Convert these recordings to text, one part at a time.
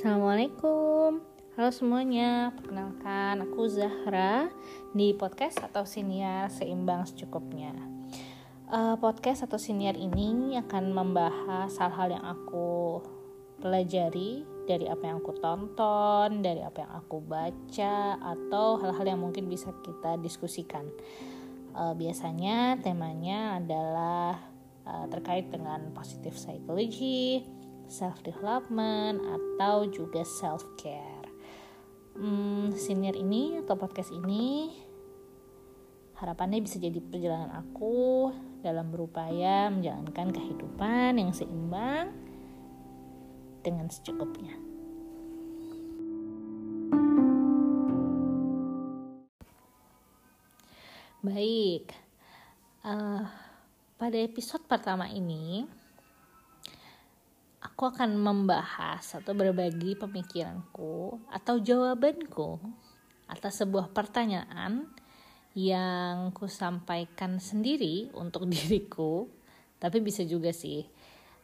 Assalamualaikum. Halo semuanya, perkenalkan aku Zahra di podcast atau siniar seimbang secukupnya. Uh, Podcast atau siniar ini akan membahas hal-hal yang aku pelajari dari apa yang aku tonton, dari apa yang aku baca, atau hal-hal yang mungkin bisa kita diskusikan. Uh, Biasanya temanya adalah uh, terkait dengan positive psychology, self development atau juga self care. Hmm, senior ini atau podcast ini harapannya bisa jadi perjalanan aku dalam berupaya menjalankan kehidupan yang seimbang dengan secukupnya. Baik, uh, pada episode pertama ini aku akan membahas atau berbagi pemikiranku atau jawabanku atas sebuah pertanyaan yang ku sampaikan sendiri untuk diriku. Tapi bisa juga sih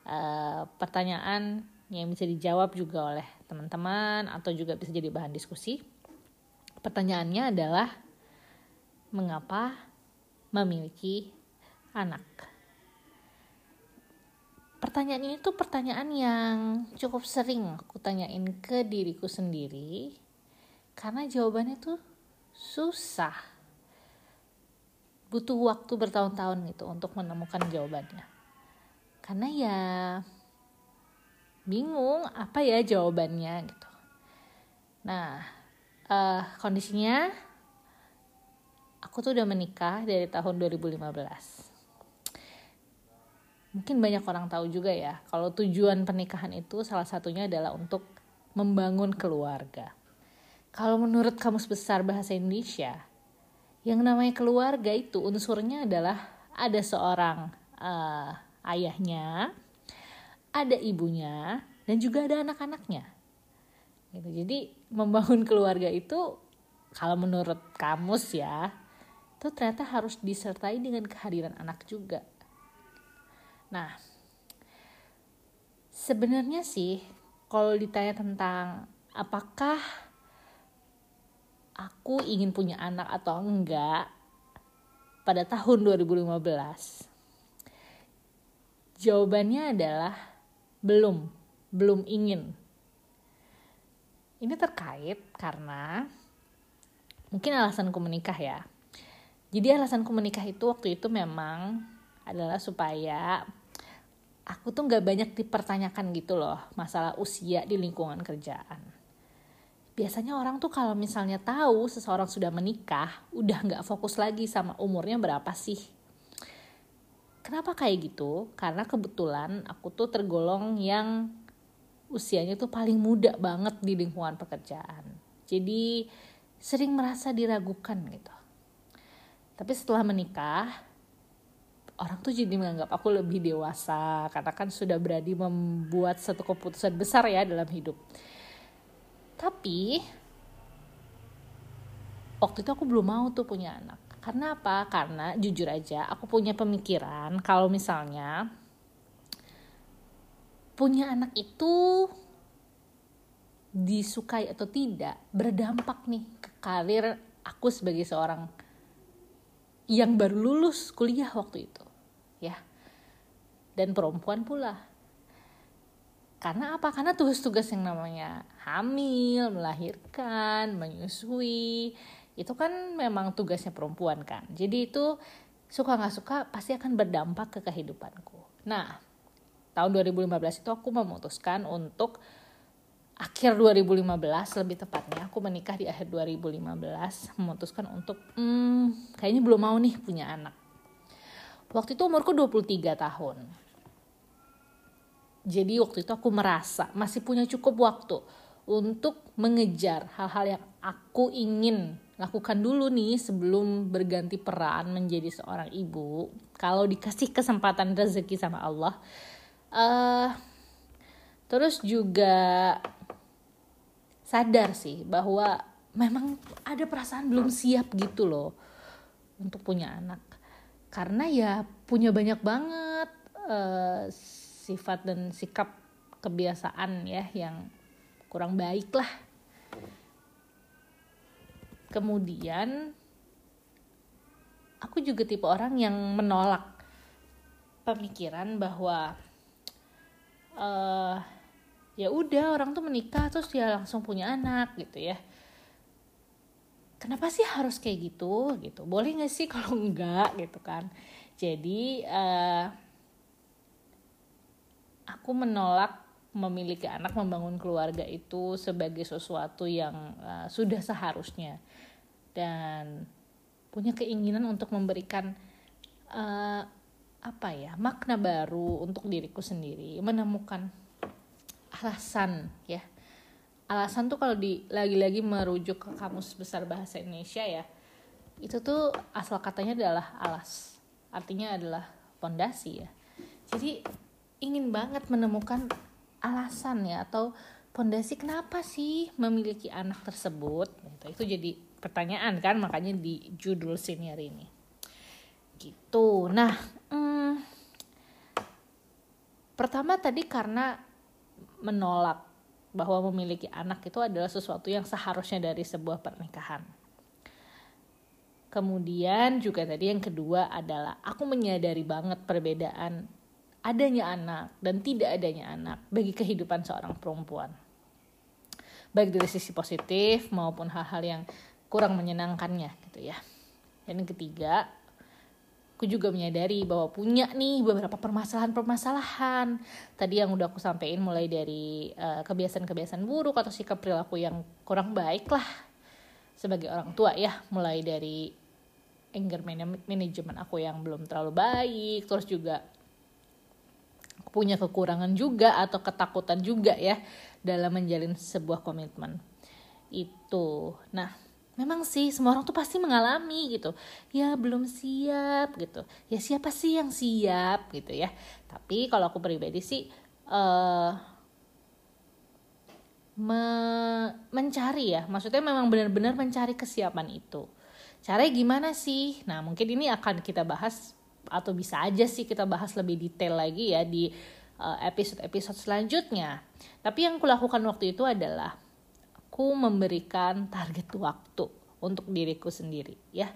uh, pertanyaan yang bisa dijawab juga oleh teman-teman atau juga bisa jadi bahan diskusi. Pertanyaannya adalah mengapa memiliki anak pertanyaan ini tuh pertanyaan yang cukup sering aku tanyain ke diriku sendiri karena jawabannya tuh susah. Butuh waktu bertahun-tahun gitu untuk menemukan jawabannya. Karena ya bingung apa ya jawabannya gitu. Nah uh, kondisinya aku tuh udah menikah dari tahun 2015 mungkin banyak orang tahu juga ya kalau tujuan pernikahan itu salah satunya adalah untuk membangun keluarga. Kalau menurut Kamus Besar Bahasa Indonesia, yang namanya keluarga itu unsurnya adalah ada seorang uh, ayahnya, ada ibunya, dan juga ada anak-anaknya. Gitu. Jadi membangun keluarga itu kalau menurut kamus ya, itu ternyata harus disertai dengan kehadiran anak juga Nah, sebenarnya sih kalau ditanya tentang apakah aku ingin punya anak atau enggak pada tahun 2015 jawabannya adalah belum belum ingin. Ini terkait karena mungkin alasanku menikah ya. Jadi alasanku menikah itu waktu itu memang adalah supaya aku tuh nggak banyak dipertanyakan gitu loh masalah usia di lingkungan kerjaan. Biasanya orang tuh kalau misalnya tahu seseorang sudah menikah, udah nggak fokus lagi sama umurnya berapa sih. Kenapa kayak gitu? Karena kebetulan aku tuh tergolong yang usianya tuh paling muda banget di lingkungan pekerjaan. Jadi sering merasa diragukan gitu. Tapi setelah menikah, orang tuh jadi menganggap aku lebih dewasa karena kan sudah berani membuat satu keputusan besar ya dalam hidup. Tapi waktu itu aku belum mau tuh punya anak. Karena apa? Karena jujur aja aku punya pemikiran kalau misalnya punya anak itu disukai atau tidak berdampak nih ke karir aku sebagai seorang yang baru lulus kuliah waktu itu ya. Dan perempuan pula. Karena apa? Karena tugas-tugas yang namanya hamil melahirkan menyusui itu kan memang tugasnya perempuan kan. Jadi itu suka nggak suka pasti akan berdampak ke kehidupanku. Nah tahun 2015 itu aku memutuskan untuk akhir 2015 lebih tepatnya aku menikah di akhir 2015 memutuskan untuk hmm, kayaknya belum mau nih punya anak Waktu itu umurku 23 tahun. Jadi waktu itu aku merasa masih punya cukup waktu untuk mengejar hal-hal yang aku ingin lakukan dulu nih sebelum berganti peran menjadi seorang ibu. Kalau dikasih kesempatan rezeki sama Allah. Uh, terus juga sadar sih bahwa memang ada perasaan belum siap gitu loh untuk punya anak karena ya punya banyak banget uh, sifat dan sikap kebiasaan ya yang kurang baik lah. Kemudian aku juga tipe orang yang menolak pemikiran bahwa uh, ya udah orang tuh menikah terus dia langsung punya anak gitu ya kenapa sih harus kayak gitu gitu? Boleh nggak sih kalau enggak gitu kan? Jadi uh, aku menolak memiliki anak membangun keluarga itu sebagai sesuatu yang uh, sudah seharusnya. Dan punya keinginan untuk memberikan uh, apa ya makna baru untuk diriku sendiri menemukan alasan ya alasan tuh kalau di lagi-lagi merujuk ke kamus besar bahasa Indonesia ya itu tuh asal katanya adalah alas. Artinya adalah pondasi ya. Jadi ingin banget menemukan alasan ya atau pondasi kenapa sih memiliki anak tersebut? Gitu. itu jadi pertanyaan kan makanya di judul senior ini. Gitu. Nah hmm, pertama tadi karena menolak bahwa memiliki anak itu adalah sesuatu yang seharusnya dari sebuah pernikahan kemudian juga tadi yang kedua adalah aku menyadari banget perbedaan adanya anak dan tidak adanya anak bagi kehidupan seorang perempuan. Baik dari sisi positif maupun hal-hal yang kurang menyenangkannya gitu ya. Dan yang ketiga, aku juga menyadari bahwa punya nih beberapa permasalahan-permasalahan. Tadi yang udah aku sampaikan mulai dari kebiasaan kebiasaan-kebiasaan buruk atau sikap perilaku yang kurang baik lah. Sebagai orang tua ya mulai dari anger management aku yang belum terlalu baik terus juga punya kekurangan juga atau ketakutan juga ya dalam menjalin sebuah komitmen. Itu. Nah memang sih semua orang tuh pasti mengalami gitu. Ya belum siap gitu. Ya siapa sih yang siap gitu ya? Tapi kalau aku pribadi sih uh, me mencari ya. Maksudnya memang benar-benar mencari kesiapan itu. Caranya gimana sih? Nah mungkin ini akan kita bahas atau bisa aja sih kita bahas lebih detail lagi ya di eh, episode-episode selanjutnya. Tapi yang kulakukan waktu itu adalah aku memberikan target waktu untuk diriku sendiri ya.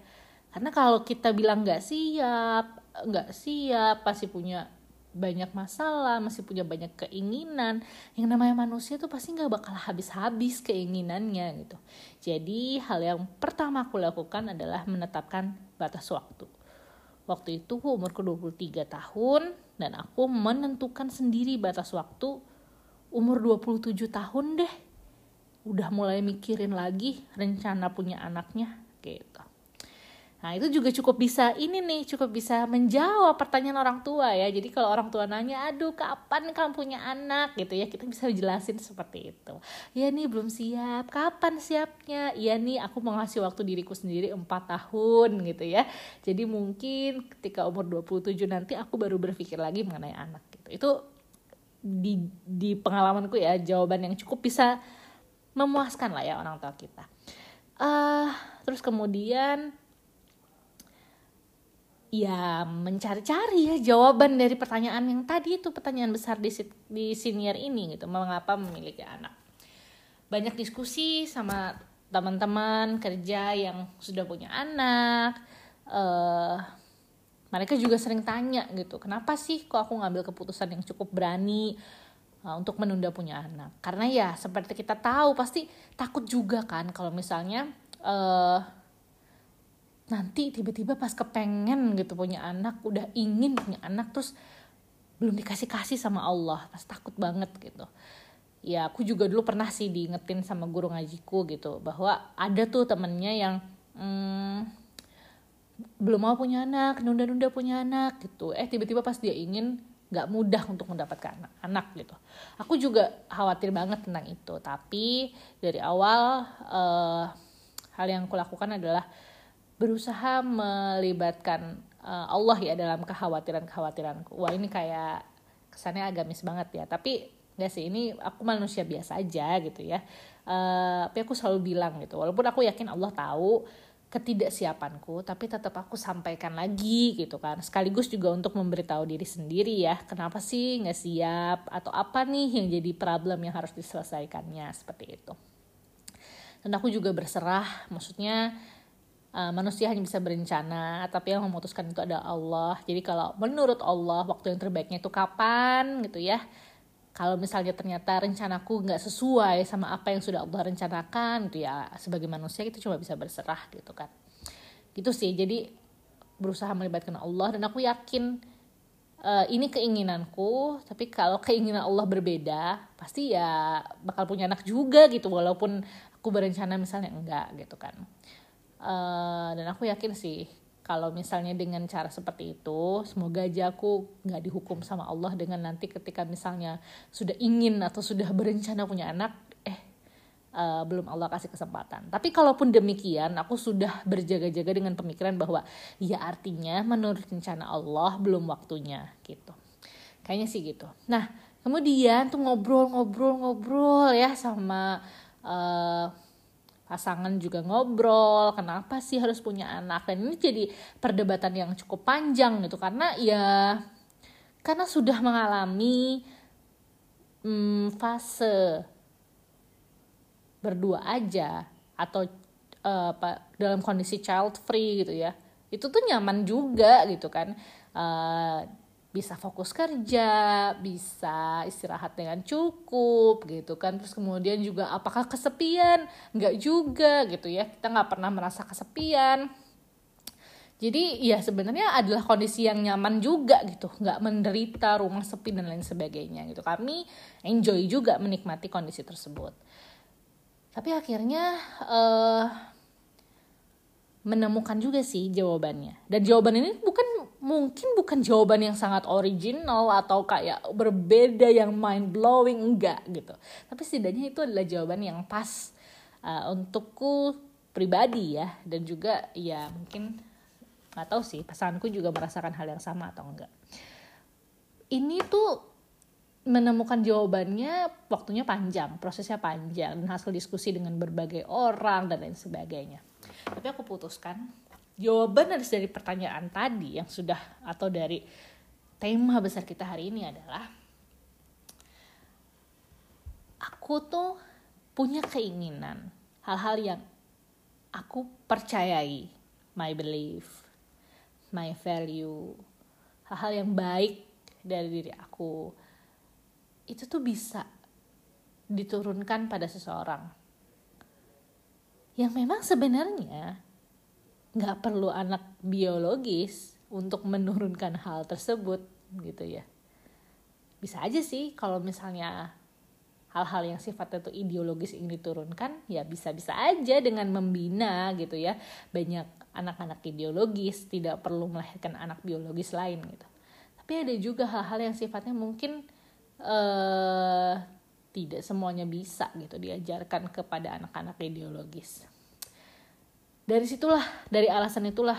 Karena kalau kita bilang nggak siap, nggak siap, pasti punya banyak masalah, masih punya banyak keinginan. Yang namanya manusia tuh pasti nggak bakal habis-habis keinginannya gitu. Jadi hal yang pertama aku lakukan adalah menetapkan batas waktu Waktu itu umurku 23 tahun dan aku menentukan sendiri batas waktu umur 27 tahun deh. Udah mulai mikirin lagi rencana punya anaknya gitu. Nah itu juga cukup bisa ini nih cukup bisa menjawab pertanyaan orang tua ya. Jadi kalau orang tua nanya, aduh kapan kamu punya anak gitu ya kita bisa jelasin seperti itu. Ya nih belum siap, kapan siapnya? Iya nih aku mau ngasih waktu diriku sendiri 4 tahun gitu ya. Jadi mungkin ketika umur 27 nanti aku baru berpikir lagi mengenai anak gitu. Itu di di pengalamanku ya jawaban yang cukup bisa memuaskan lah ya orang tua kita. Uh, terus kemudian ya mencari-cari ya jawaban dari pertanyaan yang tadi itu pertanyaan besar di di senior ini gitu mengapa memiliki anak banyak diskusi sama teman-teman kerja yang sudah punya anak uh, mereka juga sering tanya gitu kenapa sih kok aku ngambil keputusan yang cukup berani untuk menunda punya anak. Karena ya seperti kita tahu pasti takut juga kan kalau misalnya uh, nanti tiba-tiba pas kepengen gitu punya anak udah ingin punya anak terus belum dikasih kasih sama Allah pas takut banget gitu. Ya aku juga dulu pernah sih diingetin sama guru ngajiku gitu bahwa ada tuh temennya yang hmm, belum mau punya anak nunda-nunda punya anak gitu. Eh tiba-tiba pas dia ingin nggak mudah untuk mendapatkan anak, anak gitu aku juga khawatir banget tentang itu tapi dari awal uh, hal yang aku lakukan adalah berusaha melibatkan uh, Allah ya dalam kekhawatiran-kekhawatiranku. Wah ini kayak kesannya agamis banget ya. Tapi nggak sih ini aku manusia biasa aja gitu ya. Uh, tapi aku selalu bilang gitu. Walaupun aku yakin Allah tahu ketidaksiapanku tapi tetap aku sampaikan lagi gitu kan. Sekaligus juga untuk memberitahu diri sendiri ya kenapa sih nggak siap atau apa nih yang jadi problem yang harus diselesaikannya seperti itu. Dan aku juga berserah maksudnya uh, manusia hanya bisa berencana tapi yang memutuskan itu adalah Allah. Jadi kalau menurut Allah waktu yang terbaiknya itu kapan gitu ya kalau misalnya ternyata rencanaku nggak sesuai sama apa yang sudah Allah rencanakan gitu ya sebagai manusia kita cuma bisa berserah gitu kan. Gitu sih jadi berusaha melibatkan Allah dan aku yakin uh, ini keinginanku tapi kalau keinginan Allah berbeda pasti ya bakal punya anak juga gitu walaupun aku berencana misalnya enggak gitu kan. Uh, dan aku yakin sih kalau misalnya dengan cara seperti itu semoga aja aku nggak dihukum sama Allah dengan nanti ketika misalnya sudah ingin atau sudah berencana punya anak eh uh, belum Allah kasih kesempatan. Tapi kalaupun demikian aku sudah berjaga-jaga dengan pemikiran bahwa ya artinya menurut rencana Allah belum waktunya gitu. Kayaknya sih gitu. Nah kemudian tuh ngobrol-ngobrol-ngobrol ya sama uh, pasangan juga ngobrol kenapa sih harus punya anak? Dan ini jadi perdebatan yang cukup panjang gitu karena ya karena sudah mengalami hmm, fase berdua aja atau uh, dalam kondisi child free gitu ya itu tuh nyaman juga gitu kan. Uh, bisa fokus kerja, bisa istirahat dengan cukup gitu kan. Terus kemudian juga apakah kesepian? Enggak juga gitu ya. Kita nggak pernah merasa kesepian. Jadi ya sebenarnya adalah kondisi yang nyaman juga gitu, nggak menderita rumah sepi dan lain sebagainya gitu. Kami enjoy juga menikmati kondisi tersebut. Tapi akhirnya uh, menemukan juga sih jawabannya. Dan jawaban ini bukan mungkin bukan jawaban yang sangat original atau kayak berbeda yang mind blowing enggak gitu. Tapi setidaknya itu adalah jawaban yang pas uh, untukku pribadi ya dan juga ya mungkin nggak tahu sih pasanganku juga merasakan hal yang sama atau enggak. Ini tuh menemukan jawabannya waktunya panjang, prosesnya panjang dan hasil diskusi dengan berbagai orang dan lain sebagainya tapi aku putuskan jawaban dari pertanyaan tadi yang sudah atau dari tema besar kita hari ini adalah aku tuh punya keinginan hal-hal yang aku percayai my belief my value hal-hal yang baik dari diri aku itu tuh bisa diturunkan pada seseorang. Yang memang sebenarnya nggak perlu anak biologis untuk menurunkan hal tersebut gitu ya. Bisa aja sih kalau misalnya hal-hal yang sifatnya itu ideologis ingin diturunkan ya bisa-bisa aja dengan membina gitu ya. Banyak anak-anak ideologis tidak perlu melahirkan anak biologis lain gitu. Tapi ada juga hal-hal yang sifatnya mungkin uh, tidak semuanya bisa gitu diajarkan kepada anak-anak ideologis dari situlah dari alasan itulah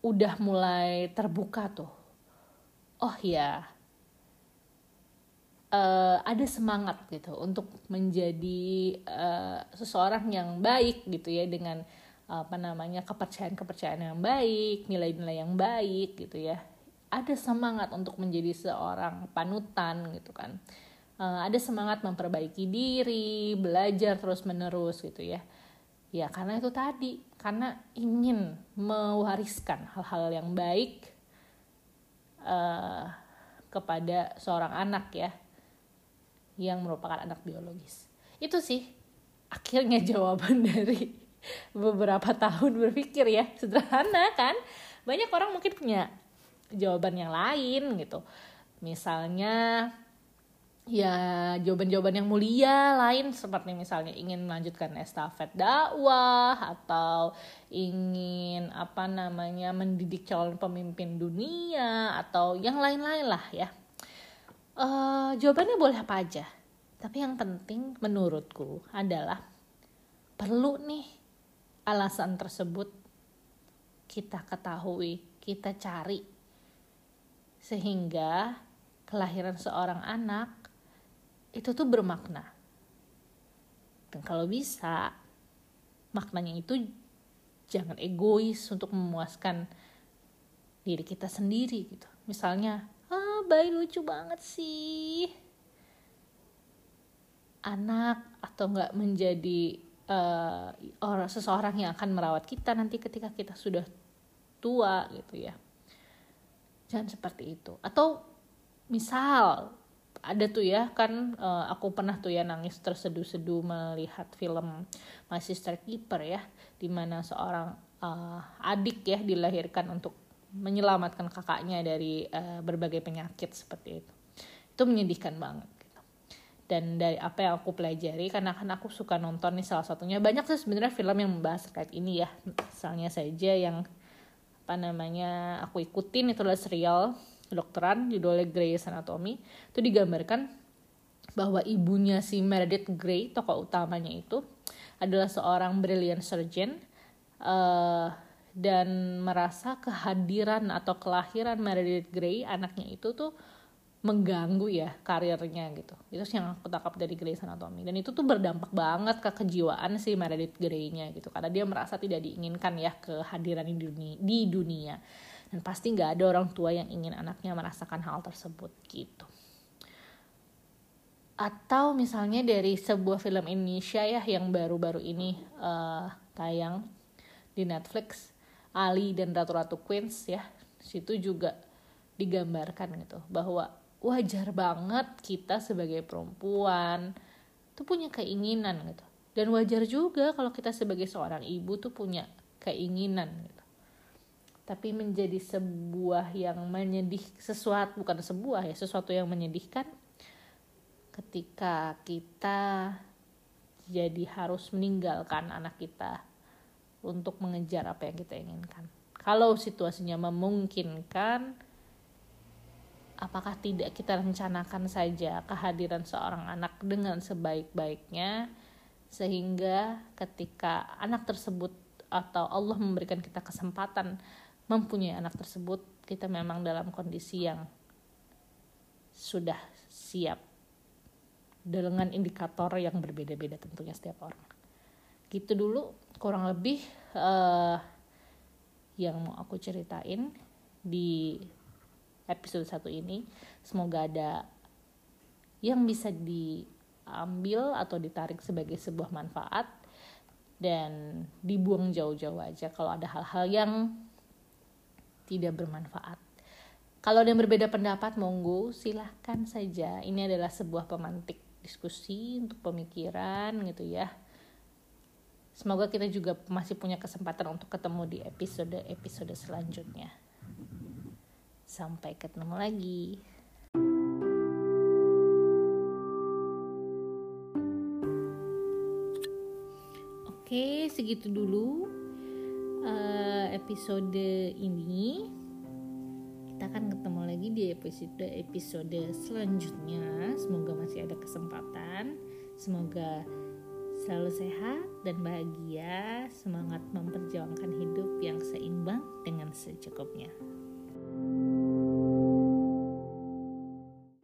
udah mulai terbuka tuh oh ya uh, ada semangat gitu untuk menjadi uh, seseorang yang baik gitu ya dengan apa namanya kepercayaan-kepercayaan yang baik, nilai-nilai yang baik gitu ya. Ada semangat untuk menjadi seorang panutan gitu kan. Uh, ada semangat memperbaiki diri, belajar terus-menerus gitu ya. Ya karena itu tadi, karena ingin mewariskan hal-hal yang baik uh, kepada seorang anak ya, yang merupakan anak biologis. Itu sih akhirnya jawaban dari beberapa tahun berpikir ya, sederhana kan. Banyak orang mungkin punya jawaban yang lain gitu. Misalnya ya jawaban-jawaban yang mulia lain seperti misalnya ingin melanjutkan estafet dakwah atau ingin apa namanya mendidik calon pemimpin dunia atau yang lain-lain lah ya. Uh, jawabannya boleh apa aja. Tapi yang penting menurutku adalah perlu nih alasan tersebut kita ketahui kita cari. Sehingga kelahiran seorang anak itu tuh bermakna. Dan kalau bisa maknanya itu jangan egois untuk memuaskan diri kita sendiri gitu. Misalnya ah bayi lucu banget sih. Anak atau enggak menjadi uh, orang seseorang yang akan merawat kita nanti ketika kita sudah tua gitu ya. Jangan seperti itu. Atau misal ada tuh ya kan uh, aku pernah tuh ya nangis terseduh-seduh melihat film My Sister Keeper ya di mana seorang uh, adik ya dilahirkan untuk menyelamatkan kakaknya dari uh, berbagai penyakit seperti itu itu menyedihkan banget gitu. dan dari apa yang aku pelajari karena kan aku suka nonton nih salah satunya banyak sih sebenarnya film yang membahas terkait ini ya misalnya saja yang apa namanya aku ikutin itu adalah serial kedokteran judulnya Grey's Anatomy itu digambarkan bahwa ibunya si Meredith Grey tokoh utamanya itu adalah seorang brilliant surgeon uh, dan merasa kehadiran atau kelahiran Meredith Grey anaknya itu tuh mengganggu ya karirnya gitu. Itu yang aku tangkap dari Grey's Anatomy. Dan itu tuh berdampak banget ke kejiwaan si Meredith Grey-nya gitu. Karena dia merasa tidak diinginkan ya kehadiran di dunia, di dunia dan pasti nggak ada orang tua yang ingin anaknya merasakan hal tersebut gitu. Atau misalnya dari sebuah film Indonesia ya yang baru-baru ini uh, tayang di Netflix Ali dan Ratu-Ratu Queens ya. Situ juga digambarkan gitu bahwa wajar banget kita sebagai perempuan tuh punya keinginan gitu. Dan wajar juga kalau kita sebagai seorang ibu tuh punya keinginan gitu tapi menjadi sebuah yang menyedih sesuatu bukan sebuah ya sesuatu yang menyedihkan ketika kita jadi harus meninggalkan anak kita untuk mengejar apa yang kita inginkan. Kalau situasinya memungkinkan, apakah tidak kita rencanakan saja kehadiran seorang anak dengan sebaik-baiknya, sehingga ketika anak tersebut atau Allah memberikan kita kesempatan mempunyai anak tersebut kita memang dalam kondisi yang sudah siap dengan indikator yang berbeda-beda tentunya setiap orang. Gitu dulu kurang lebih uh, yang mau aku ceritain di episode satu ini semoga ada yang bisa diambil atau ditarik sebagai sebuah manfaat dan dibuang jauh-jauh aja kalau ada hal-hal yang tidak bermanfaat. Kalau ada yang berbeda pendapat, monggo silahkan saja. Ini adalah sebuah pemantik diskusi untuk pemikiran gitu ya. Semoga kita juga masih punya kesempatan untuk ketemu di episode-episode selanjutnya. Sampai ketemu lagi. Oke, segitu dulu uh, episode ini kita akan ketemu lagi di episode episode selanjutnya. Semoga masih ada kesempatan. Semoga selalu sehat dan bahagia. Semangat memperjuangkan hidup yang seimbang dengan secukupnya